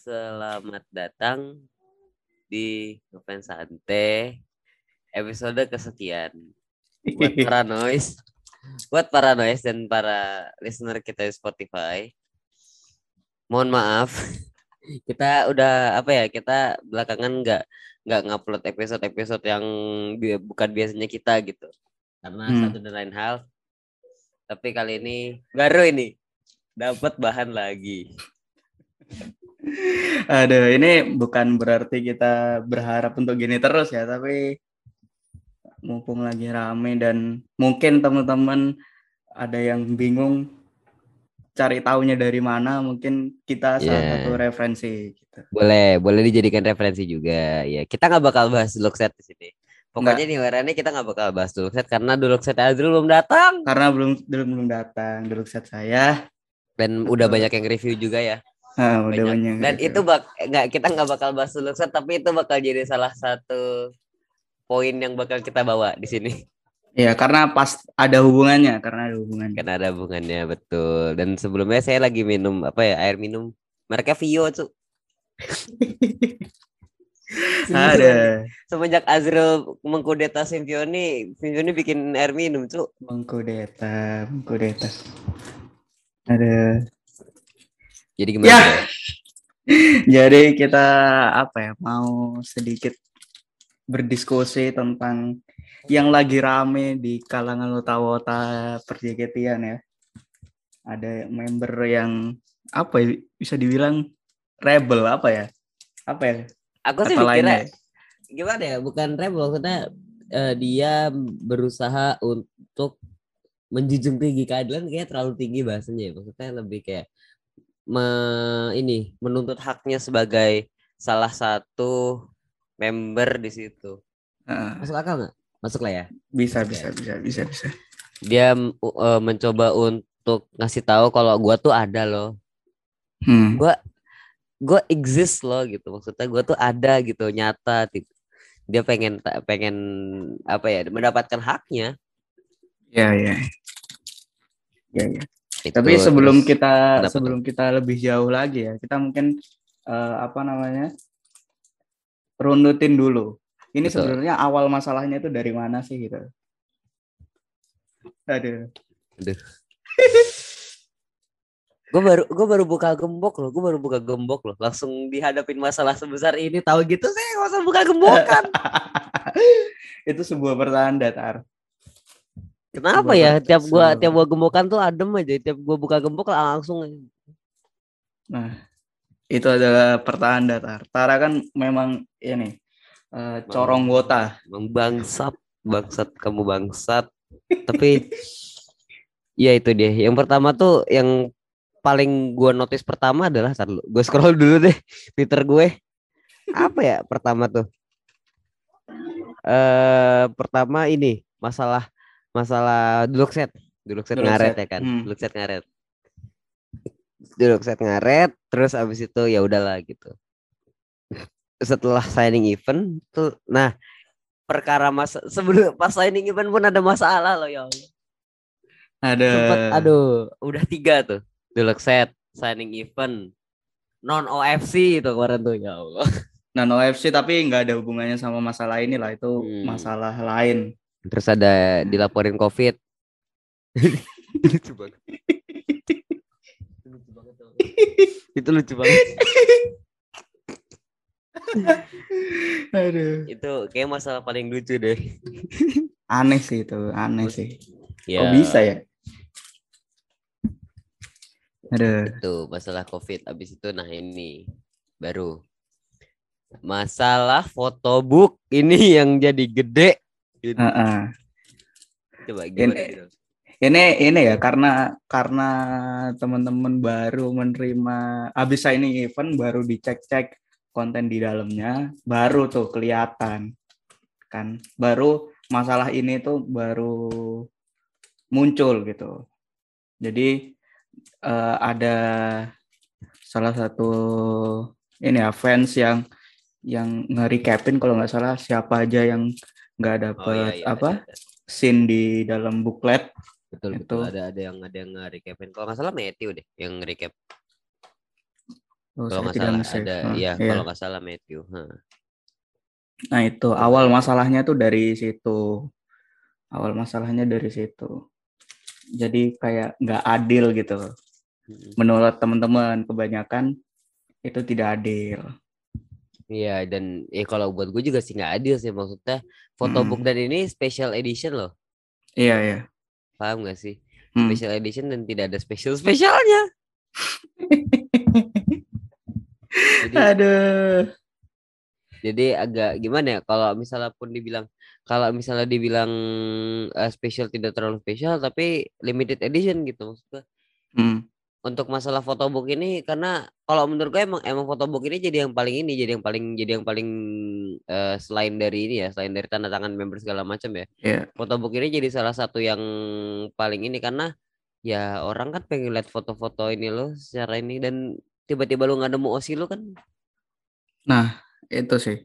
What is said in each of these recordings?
Selamat datang di Ngefans Sante episode kesekian. Buat para noise, buat para noise dan para listener kita di Spotify. Mohon maaf, kita udah apa ya? Kita belakangan nggak nggak ngupload episode-episode yang bi- bukan biasanya kita gitu. Karena Hmm. satu dan lain hal. Tapi kali ini baru ini dapat bahan lagi. Aduh, ini bukan berarti kita berharap untuk gini terus ya, tapi mumpung lagi rame dan mungkin teman-teman ada yang bingung cari taunya dari mana, mungkin kita salah Yeah. satu referensi gitu. Boleh, boleh dijadikan referensi juga. Ya, kita nggak bakal bahas dulu set di sini. Pokoknya nih warnanya kita nggak bakal bahas dulu set karena dulu set Azrul belum datang Karena belum belum belum datang dulu set saya. dan udah banyak yang review juga ya. Ah, udah Banyak. banyak. Dan itu bak nggak kita nggak bakal bahas dulu set tapi itu bakal jadi salah satu poin yang bakal kita bawa di sini. ya karena pas ada hubungannya, karena ada hubungannya. Karena ada hubungannya betul. Dan sebelumnya saya lagi minum apa ya air minum mereknya Vio tuh. Ada Semenjak Azrul mengkudeta Simpioni, Simpioni bikin air minum tuh. mengkudeta, mengkudeta. Ada Jadi gimana? Ya. tuh? Jadi kita apa ya mau sedikit berdiskusi tentang yang lagi rame di kalangan wota-wota perjeketian ya. Ada member yang apa ya, bisa dibilang rebel apa ya? Apa ya? Aku sih mikirnya lainnya. gimana ya? Bukan rebel maksudnya eh, dia berusaha untuk menjunjung tinggi keadilan kayak terlalu tinggi bahasanya ya. Maksudnya lebih kayak me, ini menuntut haknya sebagai salah satu member di situ. Heeh, Masuk akal nggak? Masuk lah ya. bisa bisa bisa bisa bisa. Dia eh, mencoba untuk ngasih tahu kalau gua tuh ada loh. Hmm. Gua gua exist loh gitu. Maksudnya gua tuh ada gitu, nyata gitu. Dia pengen pengen apa ya? mendapatkan haknya. Ya ya. Ya ya. Itu, Tapi sebelum terus- kita kenapa sebelum kita lebih jauh lagi ya, kita mungkin eh, apa namanya runutin dulu. Ini Betul. sebenarnya awal masalahnya itu dari mana sih gitu? Aduh. gue baru gue baru buka gembok loh gue baru buka gembok loh langsung dihadapin masalah sebesar ini tahu gitu saya nggak usah buka gembokan itu sebuah pertanda tar. Kenapa ya? Tiap gua tiap gua gembokan tuh adem aja. Tiap gua buka gembok langsung Nah, itu adalah pertanda tar. Tara kan memang ini eh, corong wota. bangsat bangsat kamu bangsat. Tapi ya itu dia. Yang pertama tuh yang paling gua notice pertama adalah tar gue scroll dulu deh Twitter gue. Apa ya pertama tuh? Eh pertama ini masalah masalah duduk set duduk set Duduk ngaret set, ya kan hmm. duduk set ngaret duduk set ngaret terus abis itu ya udahlah gitu setelah signing event tuh nah perkara masa sebelum pas signing event pun ada masalah loh ya Allah. Ada Sempet, aduh udah tiga tuh duduk set signing event non OFC itu kemarin tuh ya Allah Nano FC tapi nggak ada hubungannya sama masalah ini lah itu Hmm. masalah lain. Terus ada dilaporin covid lucu banget lucu banget itu lucu banget Aduh. itu kayak masalah paling lucu deh Aneh sih itu, aneh sih. ya Kok bisa ya? Aduh. itu masalah covid abis itu nah ini baru masalah fotobook ini yang jadi gede Ini. Heeh. coba gimana Ini- gitu? Ini ini ya karena karena teman-teman baru menerima habis signing event baru dicek-cek konten di dalamnya baru tuh kelihatan kan baru masalah ini tuh baru muncul gitu. Jadi eh, ada salah satu ini ya fans yang yang nge-recapin kalau nggak salah siapa aja yang nggak Oh, dapet iya, iya, apa ada, ada. scene di dalam booklet betul Itu. betul ada ada yang ada yang nge-recapin kalau nggak salah Matthew deh yang recap Oh, kalau nggak salah ada Ah, ya iya. kalau nggak salah Matthew Hah. Nah itu awal masalahnya tuh dari situ. Awal masalahnya dari situ. Jadi kayak nggak adil gitu. Mm-mm. Menurut teman-teman kebanyakan itu tidak adil. Iya dan ya kalau buat gue juga sih nggak adil sih maksudnya photobook Mm. dan ini special edition loh Iya ya. paham gak sih Hmm. special edition dan tidak ada special spesialnya jadi Aduh. jadi agak gimana ya kalau misalnya pun dibilang kalau misalnya dibilang eh, special tidak terlalu spesial tapi limited edition gitu maksudnya Hmm. Untuk masalah photobook ini karena kalau menurut gue emang emang photobook ini jadi yang paling ini jadi yang paling jadi yang paling eh, selain dari ini ya selain dari tanda tangan member segala macam ya Iya. photobook ini jadi salah satu yang paling ini karena ya orang kan pengen lihat foto-foto ini loh secara ini dan tiba-tiba lu nggak nemu osi lu kan Itu sih.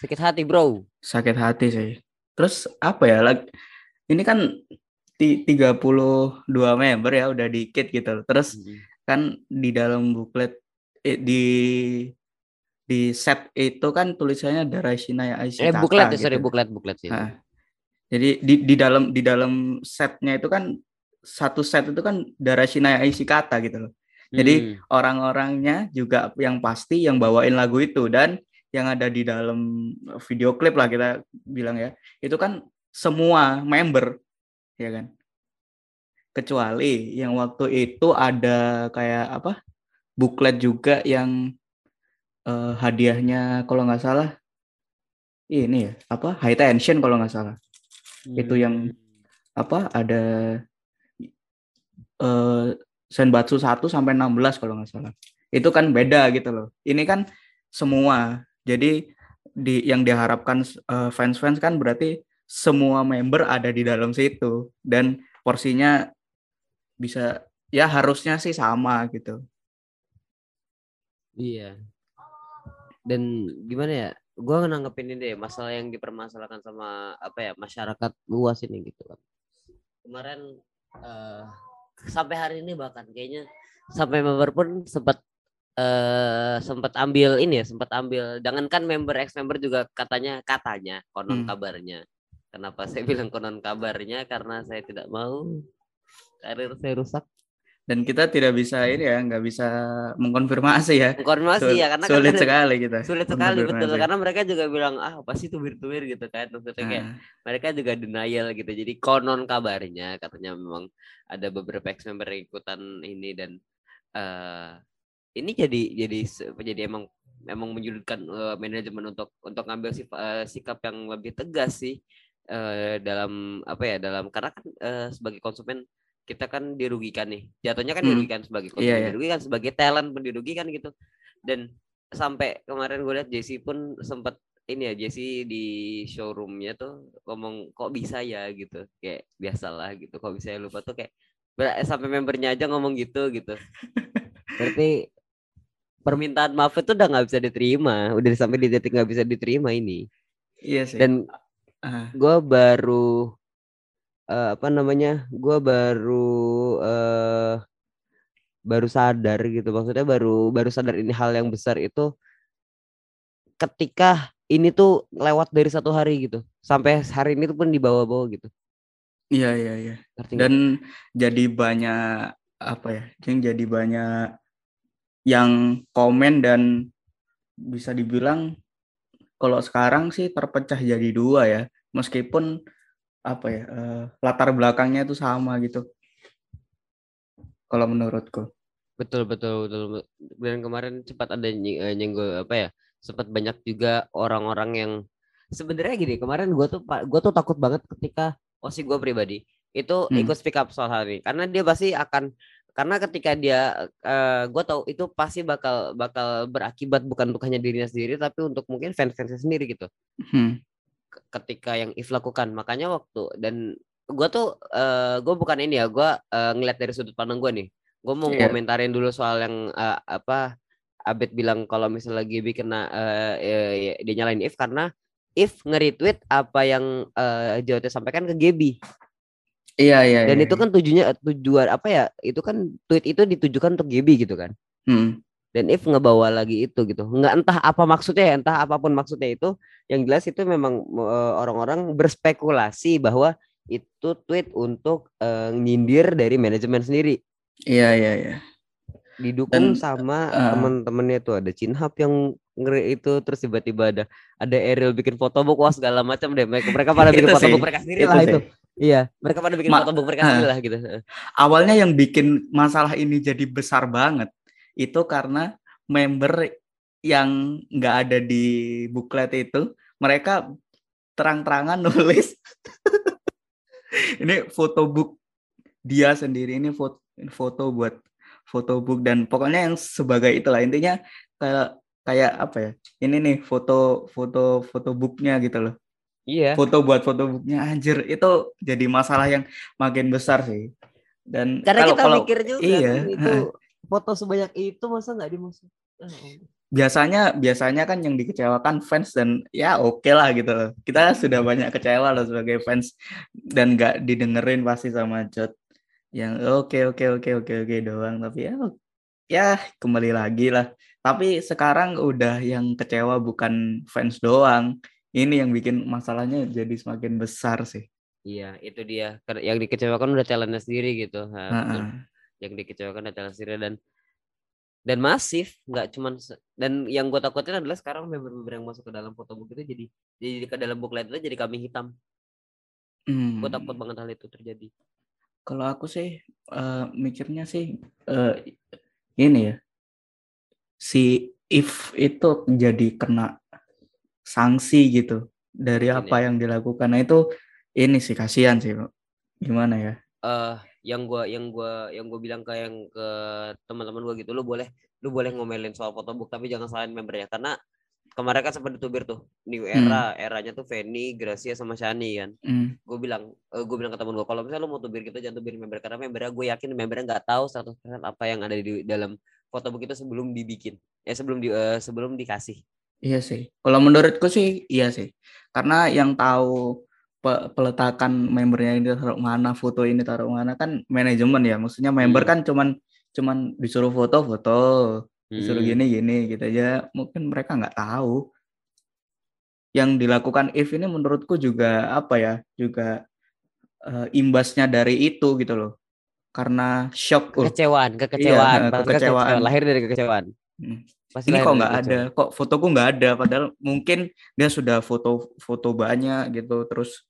sakit hati bro sakit hati sih. Terus apa ya? lag- Ini kan 32 member ya udah dikit gitu. Terus kan di dalam buklet eh, di di set itu kan tulisannya Darashina eh Aishi Kata buklet ya sorry gitu. buklet buklet sih Ah. Jadi di di dalam di dalam setnya itu kan satu set itu kan Darashina Aishi Kata gitu loh. Jadi Hmm. orang-orangnya juga yang pasti yang bawain lagu itu dan yang ada di dalam video klip lah kita bilang ya itu kan semua member ya kan kecuali yang waktu itu ada kayak apa buklet juga yang eh, hadiahnya kalau nggak salah ini ya apa high tension kalau nggak salah itu yang- apa ada eh Senbatsu 1 sampai 16 kalau nggak salah. Itu kan beda gitu loh. Ini kan semua. Jadi di yang diharapkan eh, fans-fans kan berarti semua member ada di dalam situ dan porsinya bisa ya harusnya sih sama gitu. Iya. Dan gimana ya? Gua nanggepin ini deh masalah yang dipermasalahkan sama apa ya masyarakat luas ini gitu kan. Kemarin eh, sampai hari ini bahkan kayaknya sampai member pun sempat eh sempat ambil ini ya sempat ambil jangankan member ex member juga katanya katanya konon Hmm. kabarnya kenapa saya bilang konon kabarnya? Karena saya tidak mau karir saya rusak. Dan kita tidak bisa ini ya nggak bisa mengkonfirmasi ya. konfirmasi Sul- ya karena kan sulit ada- sekali kita. sulit sekali betul. mengkonfirmasi. karena mereka juga bilang ah pasti itu virtual gitu kan. Maksudnya kayak Nah, mereka juga denial gitu. Jadi konon kabarnya katanya memang ada beberapa ex member ikutan ini dan eh ini jadi jadi jadi emang emang menyulitkan eh, manajemen untuk untuk ngambil sif- eh, sikap yang lebih tegas sih eh, dalam apa ya dalam karena kan eh, sebagai konsumen kita kan dirugikan nih. Jatuhnya kan Hmm. dirugikan sebagai konsumen Iya, iya. dirugikan sebagai talent pun dirugikan gitu. Dan sampai kemarin gue lihat Jesse pun sempat ini ya Jesse di showroomnya tuh ngomong kok bisa ya? gitu. Kayak biasalah gitu. Kok bisa ya? Lupa tuh kayak sampai membernya aja ngomong gitu gitu. Berarti permintaan maaf itu udah nggak bisa diterima udah sampai di titik nggak bisa diterima ini. Iya sih. dan Gue baru eh, apa namanya gue baru eh baru sadar gitu. Maksudnya baru baru sadar ini hal yang besar itu ketika ini tuh lewat dari satu hari gitu. Sampai hari ini tuh pun dibawa-bawa gitu. Iya iya iya. dan jadi banyak apa ya yang jadi banyak yang komen dan bisa dibilang kalau sekarang sih terpecah jadi dua ya meskipun apa ya eh, latar belakangnya itu sama gitu. Kalau menurutku. Betul betul betul dan kemarin cepat ada eh, nyenggol apa ya sempat banyak juga orang-orang yang sebenarnya gini kemarin gue tuh gue tuh takut banget ketika osi gue pribadi itu Hmm. ikut speak up soal hal ini. Karena dia pasti akan karena ketika dia gue tahu itu pasti bakal bakal berakibat bukan untuk hanya dirinya sendiri tapi untuk mungkin fans-fansnya sendiri gitu. Hmm, ketika yang if lakukan. Makanya waktu dan gue tuh gue bukan ini ya gue ngeliat dari sudut pandang gue nih. Gue mau Iya. komentarin dulu soal yang eh, apa Abed bilang kalau misalnya GB kena eh, eh, dia nyalain if karena if nge-retweet apa yang eh, JOT sampaikan ke GB iya iya dan iya, itu iya. kan tujuannya tujuan apa ya itu kan tweet itu ditujukan untuk GB gitu kan. Hmm, dan if ngebawa lagi itu gitu. Nggak entah apa maksudnya ya entah apa pun maksudnya itu yang jelas itu memang uh, orang-orang berspekulasi bahwa itu tweet untuk uh, nyindir dari manajemen sendiri. Iya iya iya. Didukung Dan, sama uh, teman-temannya tuh. Ada Cinhap yang ngeri itu terus tiba-tiba ada ada Ariel bikin fotobook wah segala macam deh. Mereka mereka pada bikin fotobook mereka sendiri lah itu iya mereka pada bikin Ma fotobook mereka sendiri lah gitu. Awalnya yang bikin masalah ini jadi besar banget itu karena member yang nggak ada di buklet itu mereka terang-terangan nulis. Ini foto book dia sendiri ini foto foto buat foto book dan pokoknya yang sebagai itulah. Intinya kayak kayak apa ya ini nih foto foto foto booknya gitu loh iya. Foto buat foto booknya anjir. Itu jadi masalah yang makin besar sih. Dan karena kalau, kita kalau, mikir juga iya, itu foto sebanyak itu masa nggak dimasuk biasanya biasanya kan yang dikecewakan fans dan ya oke okay lah gitu. Loh kita sudah banyak kecewa loh sebagai fans dan nggak didengerin pasti sama Jot. Yang oke okay, oke okay, oke okay, oke oke doang. Tapi ya ya kembali lagi lah. Tapi sekarang udah yang kecewa bukan fans doang ini yang bikin masalahnya jadi semakin besar sih. Iya itu dia. Yang dikecewakan udah talentnya sendiri gitu. Ha, -uh. yang dikecewakan udah talent sendiri dan dan masif nggak cuman dan yang gue takutin adalah sekarang member-member yang masuk ke dalam foto itu jadi jadi ke dalam booklet itu jadi kami hitam. Hmm. gue takut banget hal itu terjadi. Kalau aku sih uh, mikirnya sih uh, ini ya. Si if itu jadi kena sanksi gitu dari apa yang dilakukan nah itu ini sih kasihan sih gimana ya uh, yang gua yang gua yang gua bilang ke yang ke teman-teman gua gitu lu boleh lu boleh ngomelin soal fotobook tapi jangan salahin membernya karena kemarin kan sempat ditubir tuh new era hmm. eranya tuh Feni, Gracia sama Shani kan. Hmm. Gue bilang uh, eh, gue bilang ke temen gue kalau misalnya lu mau tubir gitu jangan tubir member karena membernya gue yakin membernya nggak tahu 100% apa yang ada di dalam fotobook itu sebelum dibikin. Ya sebelum di uh, sebelum dikasih. Iya sih. Kalau menurutku sih iya sih. Karena yang tahu peletakan membernya ini taruh mana, foto ini taruh mana kan manajemen ya. Maksudnya member hmm. kan cuman cuman disuruh foto-foto, disuruh hmm. gini gini gitu aja. Mungkin mereka nggak tahu. Yang dilakukan if ini menurutku juga apa ya? Juga uh, imbasnya dari itu gitu loh. Karena shock. Kekecewaan, kekecewaan, iya, kekecewaan. kekecewaan. Lahir dari kekecewaan. Hmm. Pasti ini kok nggak ada, kok fotoku nggak ada, padahal mungkin dia sudah foto foto banyak gitu, terus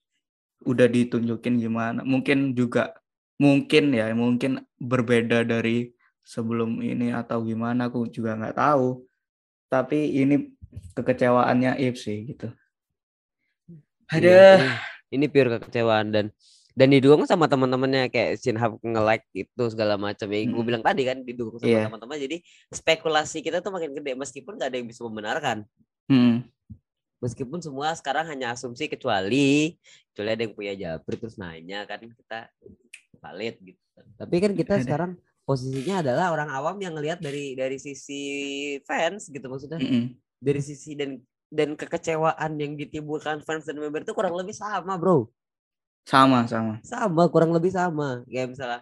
udah ditunjukin gimana. Mungkin juga mungkin ya mungkin berbeda dari sebelum ini atau gimana aku juga nggak tahu. Tapi ini kekecewaannya If sih gitu. Ada iya, ini, ini pure kekecewaan dan dan didukung sama teman-temannya kayak Sinhab nge-like itu segala macam. Ya hmm. gue bilang tadi kan didukung sama yeah. teman-teman jadi spekulasi kita tuh makin gede meskipun nggak ada yang bisa membenarkan. Hmm. Meskipun semua sekarang hanya asumsi kecuali kecuali ada yang punya jabri terus nanya kan kita valid gitu. Tapi kan kita sekarang posisinya adalah orang awam yang ngelihat dari dari sisi fans gitu maksudnya. Mm -hmm. dari sisi dan dan kekecewaan yang ditimbulkan fans dan member itu kurang lebih sama bro sama sama. Sama kurang lebih sama. Kayak misalnya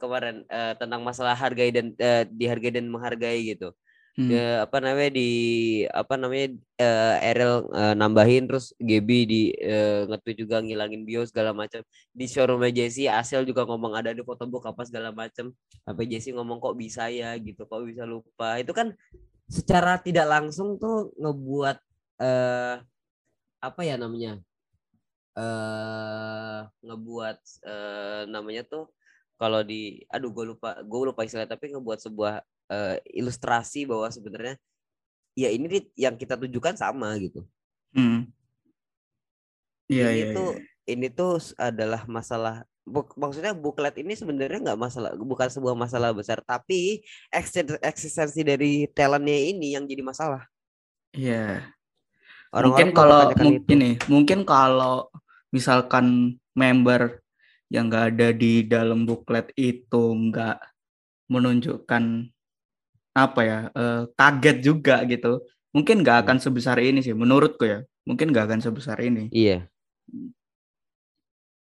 kemarin uh, tentang masalah hargai dan uh, dihargai dan menghargai gitu. Hmm. ya, apa namanya di apa namanya uh, Erel uh, nambahin terus Gaby di uh, nge juga ngilangin bio segala macam di showroom Jesse Asel juga ngomong ada di foto book apa segala macam sampai Jesse ngomong kok bisa ya? gitu kok bisa lupa? Itu kan secara tidak langsung tuh ngebuat uh, apa ya namanya uh, ngebuat uh, namanya tuh kalau di aduh gue lupa gue lupa istilah tapi ngebuat sebuah uh, ilustrasi bahwa sebenarnya ya ini yang kita tunjukkan sama gitu. Hmm. Iya, ini iya, tuh ya. ini tuh adalah masalah buk, maksudnya buklet ini sebenarnya nggak masalah bukan sebuah masalah besar tapi eksistensi dari talentnya ini yang jadi masalah. Iya. Orang mungkin kalau mungkin nih, mungkin kalau misalkan member yang nggak ada di dalam buklet itu nggak menunjukkan apa ya uh, kaget juga gitu mungkin nggak hmm. akan sebesar ini sih menurutku ya mungkin nggak akan sebesar ini. Iya.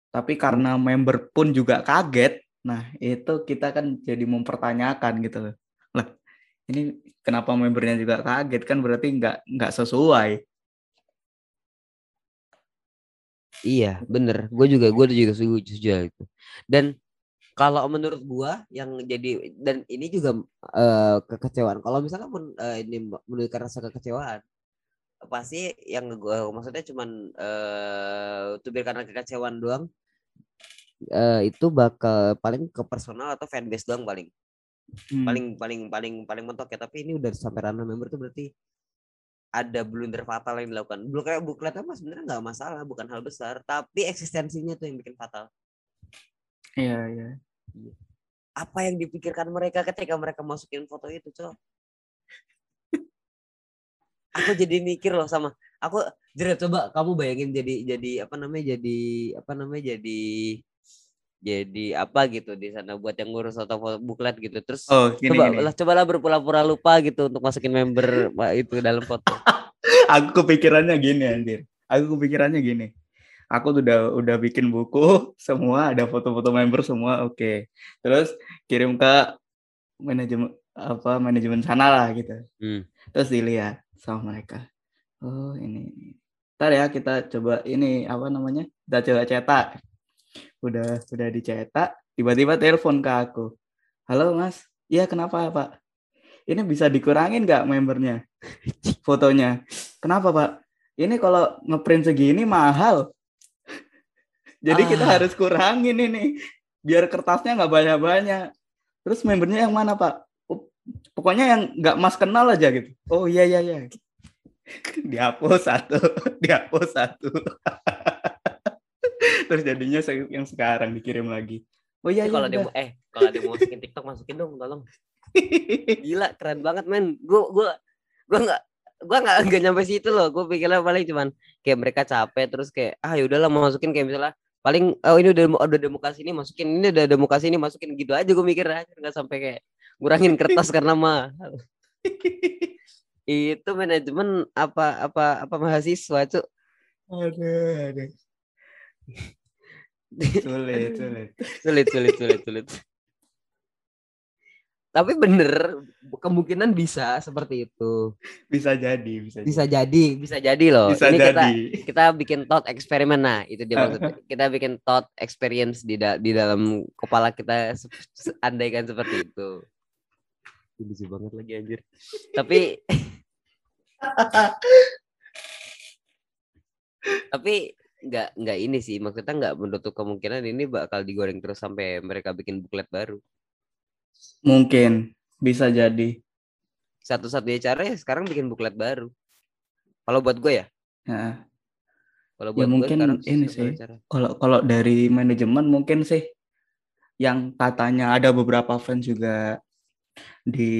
Tapi karena member pun juga kaget nah itu kita kan jadi mempertanyakan gitu loh. Lah ini kenapa membernya juga kaget? Kan berarti nggak nggak sesuai Iya, bener. Gue juga, gue juga setuju, setuju itu. Dan kalau menurut gue yang jadi dan ini juga uh, kekecewaan. Kalau misalnya pun uh, ini menunjukkan rasa kekecewaan, pasti yang gue maksudnya cuman uh, tubir karena kekecewaan doang. Uh, itu bakal paling ke personal atau fanbase doang paling. Hmm. Paling paling paling paling mentok ya. Tapi ini udah sampai ranah member tuh berarti ada blunder fatal yang dilakukan. Blunder buklet apa sebenarnya nggak masalah, bukan hal besar, tapi eksistensinya tuh yang bikin fatal. Iya, iya. iya. Apa yang dipikirkan mereka ketika mereka masukin foto itu, Cok? aku jadi mikir loh sama aku jadi coba kamu bayangin jadi jadi apa namanya jadi apa namanya jadi jadi apa gitu di sana buat yang ngurus atau buklet gitu. Terus oh, gini, coba gini. lah cobalah berpura-pura lupa gitu untuk masukin member itu dalam foto aku kepikirannya gini anjir. Aku kepikirannya gini. Aku udah udah bikin buku semua ada foto-foto member semua oke. Okay. terus kirim ke manajemen apa manajemen sana lah gitu. Hmm. terus dilihat sama mereka. Oh ini. Ntar ya kita coba ini apa namanya kita coba cetak udah udah dicetak tiba-tiba telepon ke aku. Halo mas. Iya kenapa pak? Ini bisa dikurangin nggak membernya? Fotonya. Kenapa pak? Ini kalau ngeprint segini mahal. Jadi ah. kita harus kurangin ini biar kertasnya nggak banyak-banyak. Terus membernya yang mana pak? Pokoknya yang nggak mas kenal aja gitu. Oh iya iya iya. Dihapus satu dihapus satu terus jadinya yang sekarang dikirim lagi. Oh iya, iya kalau dia eh kalau dia mau masukin TikTok masukin dong tolong. Gila keren banget men. Gue gue gue nggak gue nggak nggak nyampe situ loh. Gue pikirnya paling cuman kayak mereka capek terus kayak ah yaudahlah mau masukin kayak misalnya paling oh ini udah udah demokrasi ini masukin ini udah demokrasi ini masukin. Gitu aja gue mikir aja nggak sampai kayak ngurangin kertas karena mah itu manajemen apa apa apa mahasiswa cuk. Aduh aduh sulit sulit. Sulit sulit sulit sulit. Tapi bener kemungkinan bisa seperti itu. Bisa jadi bisa bisa jadi, bisa jadi loh. Bisa ini jadi. kita kita bikin thought eksperimen nah itu dia maksudnya kita bikin thought experience di da di dalam kepala kita andaikan seperti itu. Lucu banget lagi anjir. Tapi tapi nggak nggak ini sih maksudnya nggak menutup kemungkinan ini bakal digoreng terus sampai mereka bikin buklet baru. Mungkin bisa jadi. Satu-satunya cara ya sekarang bikin buklet baru. Kalau buat gue ya? Nah. kalau ya buat ya, mungkin gue ini sih. kalau kalau dari manajemen mungkin sih yang katanya ada beberapa fans juga di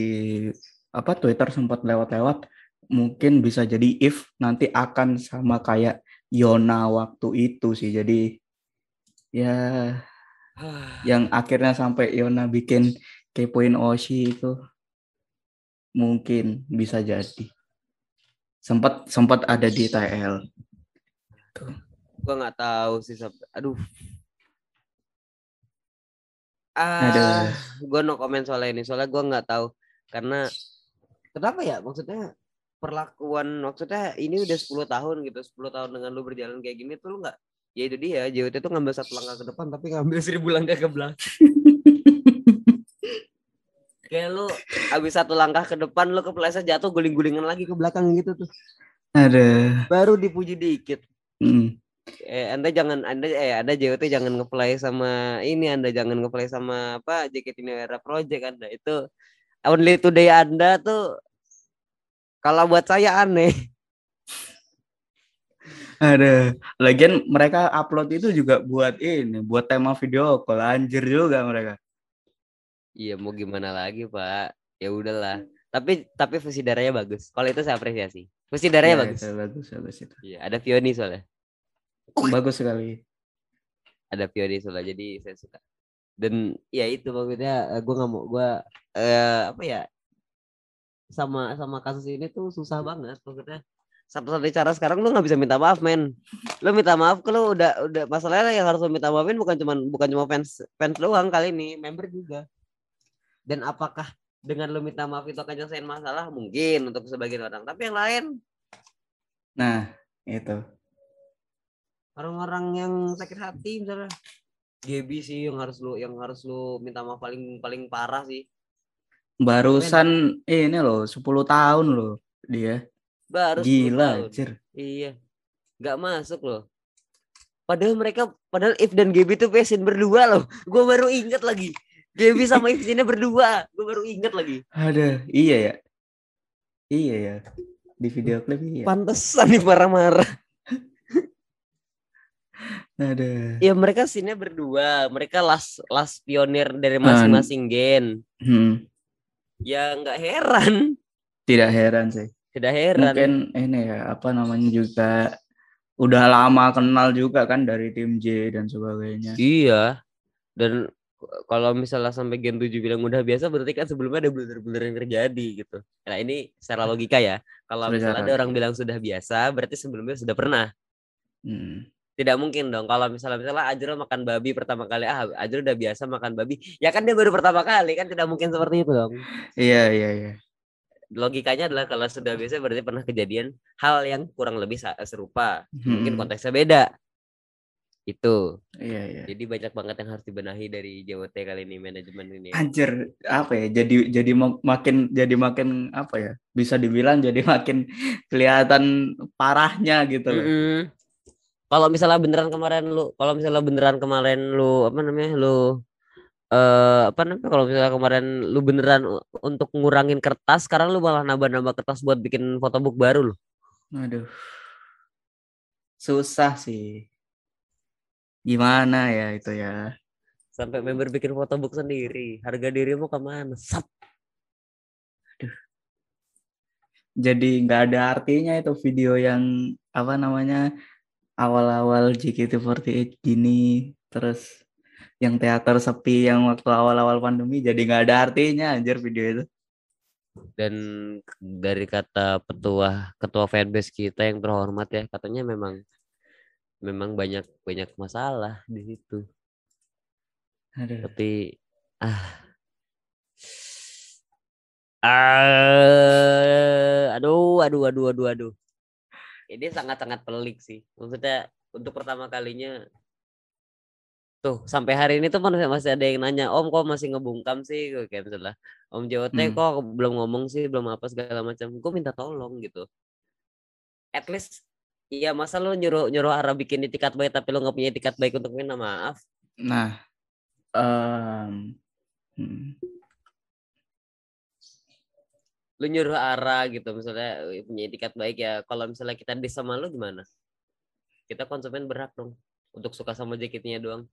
apa Twitter sempat lewat-lewat mungkin bisa jadi if nanti akan sama kayak Yona waktu itu sih. Jadi ya yang akhirnya sampai Yona bikin kepoin Oshi itu mungkin bisa jadi. Sempat sempat ada di TL. Tuh. Gua nggak tahu sih aduh. Ah, gue no komen soal ini. Soalnya gue nggak tahu karena kenapa ya maksudnya perlakuan maksudnya ini udah 10 tahun gitu 10 tahun dengan lu berjalan kayak gini tuh lu nggak ya itu dia JWT tuh ngambil satu langkah ke depan tapi ngambil seribu langkah ke belakang. Kayak lu habis satu langkah ke depan lu kepleset jatuh guling-gulingan lagi ke belakang gitu tuh. Ada baru dipuji dikit. Hmm. eh anda jangan anda eh ada JWT jangan ngeplay sama ini anda jangan ngeplay sama apa JKT Era Project anda. Itu only today anda tuh kalau buat saya aneh. Ada. Lagian mereka upload itu juga buat ini, buat tema video call anjir juga mereka. Iya, mau gimana lagi, Pak? Ya udahlah. Tapi tapi fusi darahnya bagus. Kalau itu saya apresiasi. Fusi darahnya ya, bagus. bagus, bagus itu. Iya, ada Fioni soalnya. Bagus sekali. Ada Fioni soalnya, jadi saya suka. Dan ya itu maksudnya gue nggak mau gue uh, apa ya sama sama kasus ini tuh susah banget maksudnya. Satu-satunya cara sekarang lu nggak bisa minta maaf men. Lu minta maaf kalau udah udah masalahnya yang harus lu minta maafin bukan cuma bukan cuma fans fans doang kali ini member juga. Dan apakah dengan lu minta maaf itu akan nyelesain masalah? Mungkin untuk sebagian orang. Tapi yang lain? Nah, itu. orang-orang yang sakit hati misalnya. Gaby sih yang harus lu yang harus lu minta maaf paling paling parah sih Barusan ini loh, 10 tahun loh dia. baru 10 Gila, anjir. iya nggak masuk loh padahal mereka padahal If dan Gaby tuh pesin berdua loh gue baru inget lagi Gaby sama If ini berdua gue baru inget lagi Ada, iya ya. Iya ya. Di video klip iya. pantesan nih marah-marah Ada. ya mereka sinnya berdua mereka las las pionir dari masing-masing gen Hmm, ya nggak heran tidak heran sih. tidak heran Mungkin ini ya, apa namanya juga udah lama kenal juga kan dari tim J dan sebagainya. Iya. Dan kalau misalnya sampai Gen 7 bilang udah biasa berarti kan sebelumnya ada blunder-blunder yang terjadi gitu. Nah, ini secara logika ya. Kalau misalnya ada orang bilang sudah biasa, berarti sebelumnya sudah pernah. Hmm. Tidak mungkin dong kalau misalnya misalnya Ajrul makan babi pertama kali, ah Ajrul udah biasa makan babi. Ya kan dia baru pertama kali, kan tidak mungkin seperti itu dong. Iya, iya, iya. Logikanya adalah kalau sudah biasa berarti pernah kejadian hal yang kurang lebih serupa. Mungkin Hmm. konteksnya beda. Itu. Iya, iya. Jadi banyak banget yang harus dibenahi dari JWT kali ini manajemen ini. Anjir, apa ya? Jadi jadi mak- makin jadi makin apa ya? Bisa dibilang jadi makin kelihatan parahnya gitu loh. Mm-mm. Kalau misalnya beneran kemarin lu, kalau misalnya beneran kemarin lu apa namanya lu eh apa namanya kalau misalnya kemarin lu beneran untuk ngurangin kertas, sekarang lu malah nambah-nambah kertas buat bikin photobook baru lu. Aduh. Susah sih. Gimana ya itu ya? Sampai member bikin photobook sendiri. Harga dirimu ke mana? Sap. Jadi nggak ada artinya itu video yang apa namanya awal-awal JKT48 gini terus yang teater sepi yang waktu awal-awal pandemi jadi nggak ada artinya anjir video itu. Dan dari kata petua ketua fanbase kita yang terhormat ya, katanya memang memang banyak banyak masalah di situ. Aduh. tapi ah ah aduh aduh aduh aduh aduh ini sangat sangat pelik sih. Maksudnya untuk pertama kalinya tuh sampai hari ini tuh masih masih ada yang nanya om kok masih ngebungkam sih? Kayak misalnya om JOT Hmm. kok belum ngomong sih belum apa segala macam. Gue minta tolong gitu. At least Iya masa lu nyuruh nyuruh Ara bikin itikat baik tapi lu nggak punya itikat baik untuk minta maaf? Nah, em, hmm, lu nyuruh arah gitu misalnya punya etikat baik ya. Kalau misalnya kita dis sama lu gimana? Kita konsumen berhak dong untuk suka sama jaketnya doang.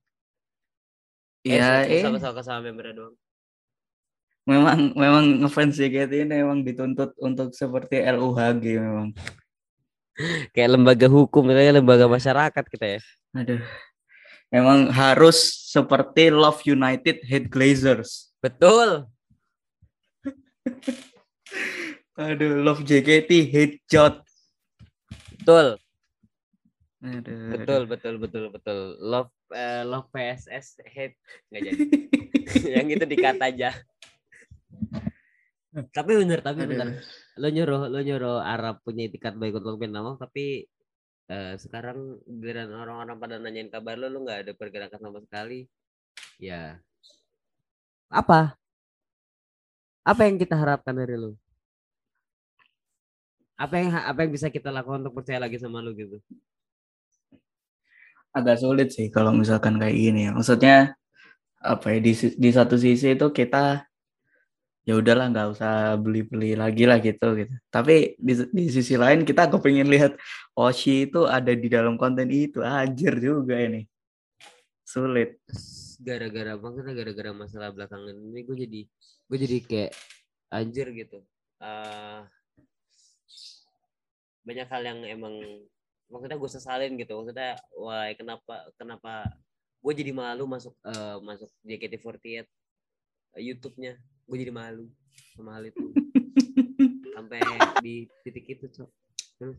Eh, ya suka eh, sama suka sama membernya doang. Memang memang ngefans JKT ini memang dituntut untuk seperti LUHG memang. kayak lembaga hukum misalnya lembaga masyarakat kita ya. Aduh. Memang harus seperti Love United Hate Glazers. betul Aduh, Love JKT Hate Jot. betul. Aduh, betul betul betul betul. Love eh, love PSS hate nggak jadi. Yang itu dikat aja. Tapi bener tapi aduh. bener lo nyuruh lo nyuruh Arab punya etikat baik untuk maaf tapi eh, sekarang giliran orang-orang pada nanyain kabar lo lo nggak ada pergerakan sama sekali. Ya. Apa apa yang kita harapkan dari lo apa yang apa yang bisa kita lakukan untuk percaya lagi sama lo gitu Agak sulit sih kalau misalkan kayak gini ya. Maksudnya apa ya di, di satu sisi itu kita ya udahlah nggak usah beli-beli lagi lah gitu gitu. Tapi di, di sisi lain kita kepingin lihat Oshi itu ada di dalam konten itu. Anjir juga ini. Sulit. Gara-gara maksudnya gara-gara masalah belakangan ini gue jadi gue jadi kayak anjir gitu. Eh banyak hal yang emang maksudnya gue sesalin gitu. Maksudnya wah kenapa kenapa gue jadi malu masuk eh, masuk JKT48 eh, YouTube-nya. Gue jadi malu sama hal itu. Sampai di titik itu cok. Terus?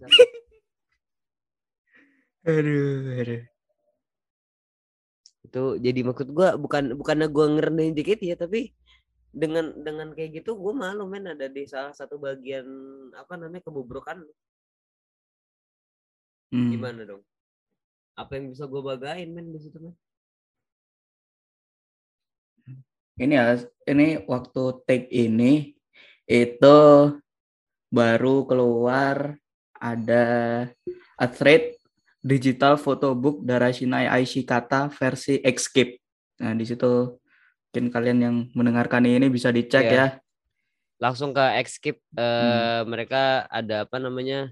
Aduh, aduh. Itu jadi maksud gue bukan bukannya gue ngerendahin JKT ya tapi dengan dengan kayak gitu gue malu men ada di salah satu bagian apa namanya kebobrokan. Hmm. gimana dong apa yang bisa gue bagain men di situ men Ini ya, ini waktu take ini itu baru keluar ada a thread digital photobook Darashinai Aishikata versi Escape. Nah, di situ mungkin kalian yang mendengarkan ini bisa dicek Iya. ya. langsung ke Xskip eh mereka ada apa namanya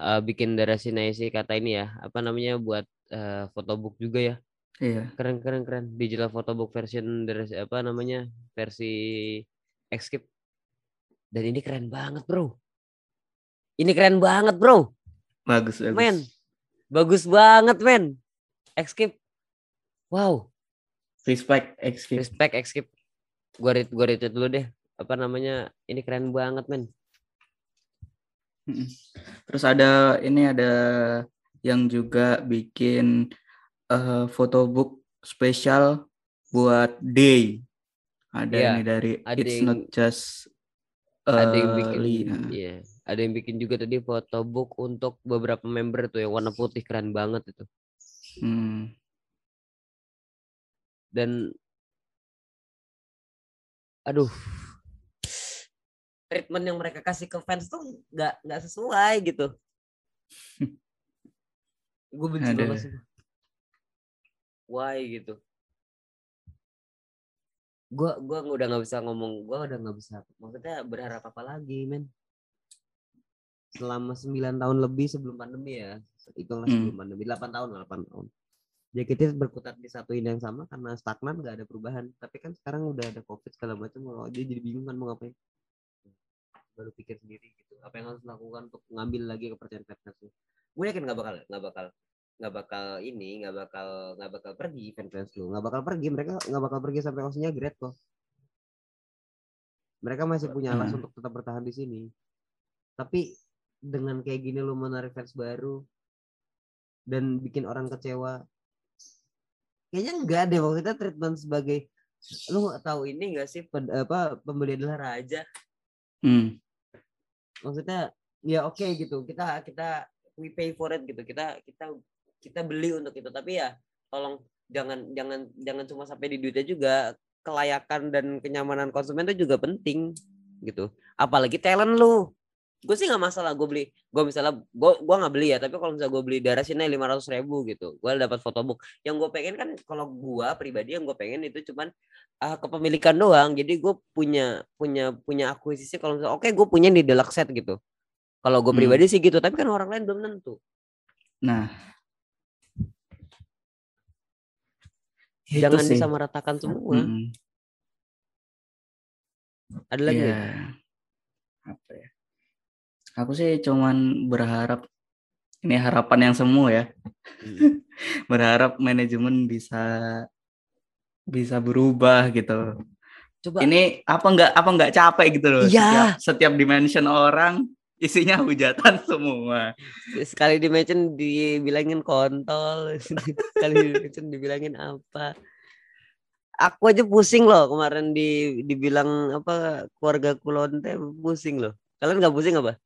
eh, bikin destinasi kata ini ya apa namanya buat eh, photobook juga ya Iya. keren keren keren digital photobook version dari apa namanya versi Xskip dan ini keren banget bro ini keren banget bro Bagus, bagus. men bagus banget men. Xskip wow. Respect Escape. respect Xskip gua read gua retweet dulu deh. Apa namanya? Ini keren banget men. Terus ada ini ada yang juga bikin eh, photobook spesial buat Day. Ada Iya, ini dari ada It's yang- Not Just ada yang eh, bikin Lee. Nah, iya ada yang bikin juga tadi photobook untuk beberapa member tuh yang warna putih keren banget itu. Hmm. dan aduh. Treatment yang mereka kasih ke fans tuh nggak nggak sesuai gitu. Gue benci Ada. banget sih. Why gitu. Gua gua udah nggak bisa ngomong gua udah nggak bisa maksudnya berharap apa lagi men selama 9 tahun lebih sebelum pandemi ya. Hitunglah Hmm. sebelum pandemi. 8 tahun 8 tahun. JKT berkutat di satu ini yang sama karena stagnan nggak ada perubahan. Tapi kan sekarang udah ada covid segala macam mau dia jadi bingung kan mau ngapain. Baru pikir sendiri gitu. Apa yang harus dilakukan untuk ngambil lagi kepercayaan fans lu? Gue yakin nggak bakal nggak bakal nggak bakal ini nggak bakal nggak bakal pergi fans fans lu. Nggak bakal pergi. Mereka nggak bakal pergi sampai osnya grade kok. Mereka masih punya alasan Hmm. untuk tetap bertahan di sini. Tapi dengan kayak gini lu menarik fans baru dan bikin orang kecewa. Kayaknya enggak deh maksudnya treatment sebagai lu nggak tahu ini enggak sih ped- apa pembeli adalah raja? Hmm. maksudnya ya oke gitu kita kita we pay for it gitu kita kita kita beli untuk itu. Tapi ya tolong jangan jangan jangan cuma sampai di duitnya juga kelayakan dan kenyamanan konsumen itu juga penting gitu. Apalagi talent lu gue sih nggak masalah gue beli gue misalnya gue gua nggak beli ya tapi kalau misalnya gue beli darah sini lima ratus ribu gitu gue dapat fotobook yang gue pengen kan kalau gue pribadi yang gue pengen itu cuman ah, kepemilikan doang jadi gue punya punya punya akuisisi kalau misalnya oke gue punya di deluxe set gitu kalau gue Hmm. pribadi sih gitu tapi kan orang lain belum tentu Nah. Itu jangan sih. disamaratakan semua Mm-mm. ada lagi nggak? Apa ya? Aku sih cuman berharap ini harapan yang semu ya. Hmm. Berharap manajemen bisa bisa berubah gitu. coba Ini apa enggak apa enggak capek gitu loh. Iya. Setiap setiap dimension orang isinya hujatan semua. sekali di mention dibilangin kontol sekali di mention dibilangin apa aku aja pusing loh kemarin di dibilang apa keluarga kulonte pusing loh kalian nggak pusing apa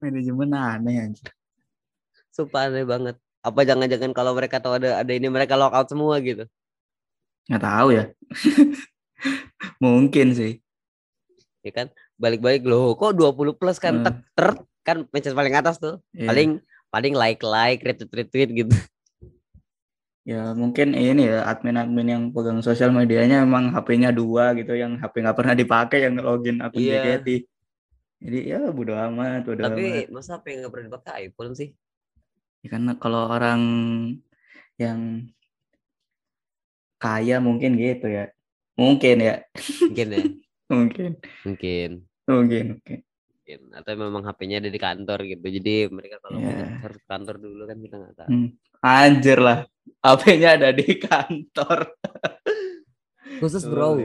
Manajemen aneh anjir. sumpah aneh banget apa jangan-jangan kalau mereka tahu ada ada ini mereka lock out semua gitu Nggak tahu ya. Mungkin sih. ya kan balik-balik loh kok 20 plus kan Hmm. ter kan mention paling atas tuh Iya. paling paling like like retweet retweet gitu Ya mungkin ini ya admin-admin yang pegang sosial medianya emang HP-nya dua gitu yang HP nggak pernah dipakai yang login akun Iya. JKT. Jadi ya bodo amat, bodo amat. tapi masa apa yang nggak pernah dipakai iPhone sih Ya, karena kalau orang yang kaya mungkin gitu ya. Mungkin ya. mungkin ya Mungkin. mungkin Mungkin. Mungkin. mungkin atau memang HP-nya ada di kantor gitu jadi mereka kalau Iya. harus ke kantor dulu kan kita nggak tahu Hmm. Anjir lah. HP-nya ada di kantor. khusus bro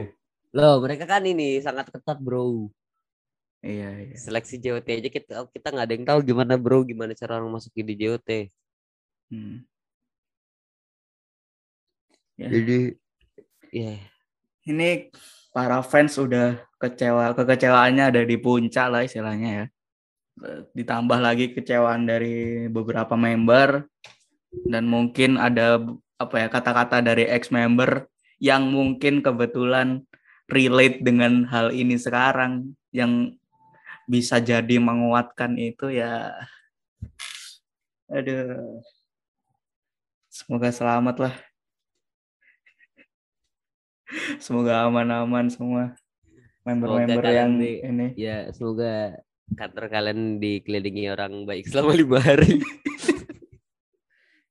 loh mereka kan ini sangat ketat bro Iya, iya. seleksi JOT aja kita kita nggak ada yang tahu gimana bro gimana cara orang masukin di JOT Hmm. Ya. jadi ya ini para fans udah kecewa kekecewaannya ada di puncak lah istilahnya ya ditambah lagi kecewaan dari beberapa member dan mungkin ada apa ya kata-kata dari ex member yang mungkin kebetulan relate dengan hal ini sekarang yang bisa jadi menguatkan itu ya aduh semoga selamat lah semoga aman-aman semua member-member yang di, ini ya semoga kantor kalian dikelilingi orang baik selama lima hari.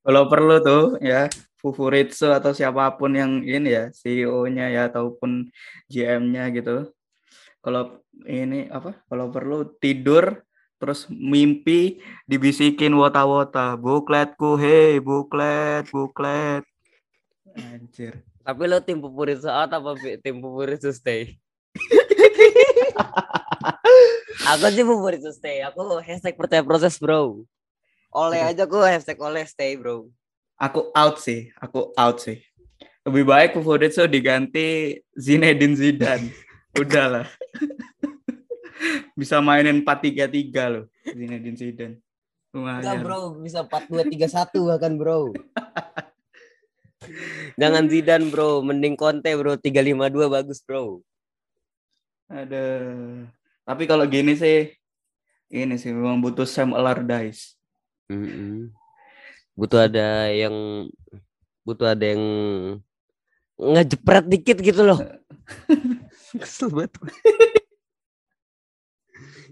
Kalau perlu tuh ya Fufuritsu atau siapa pun yang ini ya CEO-nya ya ataupun GM-nya gitu. Kalau ini apa? Kalau perlu tidur terus mimpi dibisikin wota-wota bukletku hei buklet buklet anjir tapi lo tim Fufuritsu out apa tim Fufuritsu stay aku sih favorit stay. Aku hashtag percaya proses bro. Oleh aja aku hashtag oleh stay bro. Aku out sih. Aku out sih. Lebih baik favorit so diganti Zinedine Zidane. Udahlah. bisa mainin 4-3-3 loh Zinedine Zidane. Enggak bro, bisa 4-2-3-1 bahkan bro. Jangan Zidane bro, mending Conte bro, 3-5-2 bagus bro. Ada. Tapi kalau gini sih, ini sih memang butuh Sam Allardyce. Mm -hmm. Butuh ada yang butuh ada yang ngejepret dikit gitu loh. Kesel banget.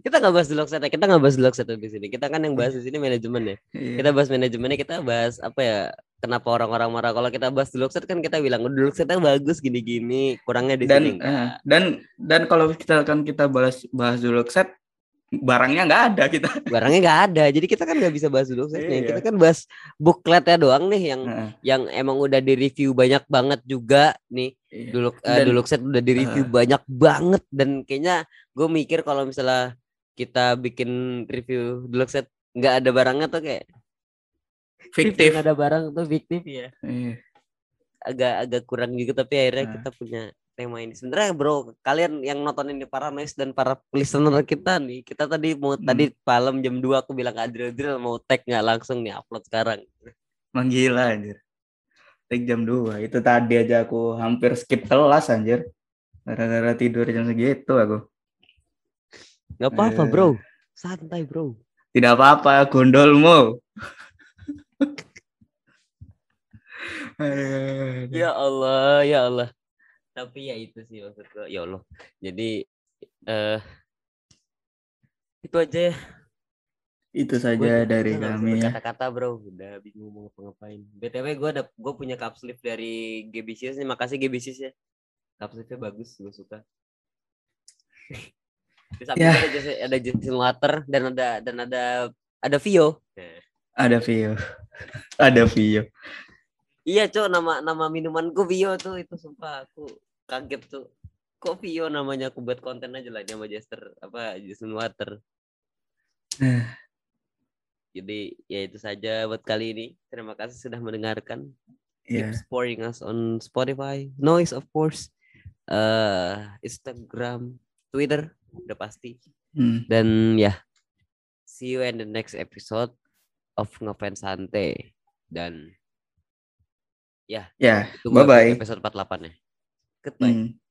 kita nggak bahas dulu set kita nggak bahas dulu set di sini. Kita kan yang bahas di sini manajemen ya. Iya. kita bahas manajemennya kita bahas apa ya kenapa orang-orang marah. Kalau kita bahas dulu set kan kita bilang dulu setnya bagus gini-gini kurangnya di dan, sini. uh, dan dan kalau kita kan kita bahas bahas dulu set barangnya nggak ada kita. Barangnya nggak ada. Jadi kita kan nggak bisa bahas dulu setnya iya. kita kan bahas bukletnya doang nih yang uh. yang emang udah di review banyak banget juga nih iya. dulu uh, dulu set udah di review uh. banyak banget dan kayaknya gue mikir kalau misalnya kita bikin review deluxe set nggak ada barangnya tuh kayak fiktif ada barang tuh fiktif ya iya. agak agak kurang juga tapi akhirnya nah. kita punya tema ini sebenarnya bro kalian yang nonton ini para noise dan para listener kita nih kita tadi mau hmm. tadi malam jam 2 aku bilang Adril Adril mau tag nggak langsung nih upload sekarang menggila anjir jam 2 itu tadi aja aku hampir skip kelas anjir gara-gara tidur jam segitu aku Gak apa-apa eh. bro, santai bro. Tidak apa-apa, gondolmu. ya Allah, ya Allah. Tapi ya itu sih maksudku, ya Allah. Jadi eh uh, itu aja. Itu saja dari kami ya. Kata-kata bro, udah bingung mau ngapain. btw gue ada gue punya cup sleeve dari GBCS nih, makasih GBCS ya. Cup sleeve-nya bagus, gue suka. Di samping yeah. ada ada Justin Water dan ada dan ada ada Vio. Ada Vio. ada Vio. Iya, Cok, nama nama minumanku Vio tuh itu sumpah aku kaget tuh. Kok Vio namanya aku buat konten aja lah sama Jester apa Justin Water. Jadi ya itu saja buat kali ini. Terima kasih sudah mendengarkan. Yeah. Keep supporting us on Spotify, Noise of course, uh, Instagram, Twitter, udah pasti. Hmm. Dan ya, see you in the next episode of Ngefans Sante. Dan ya, ya, bye bye. Episode 48 ya. Goodbye. Hmm.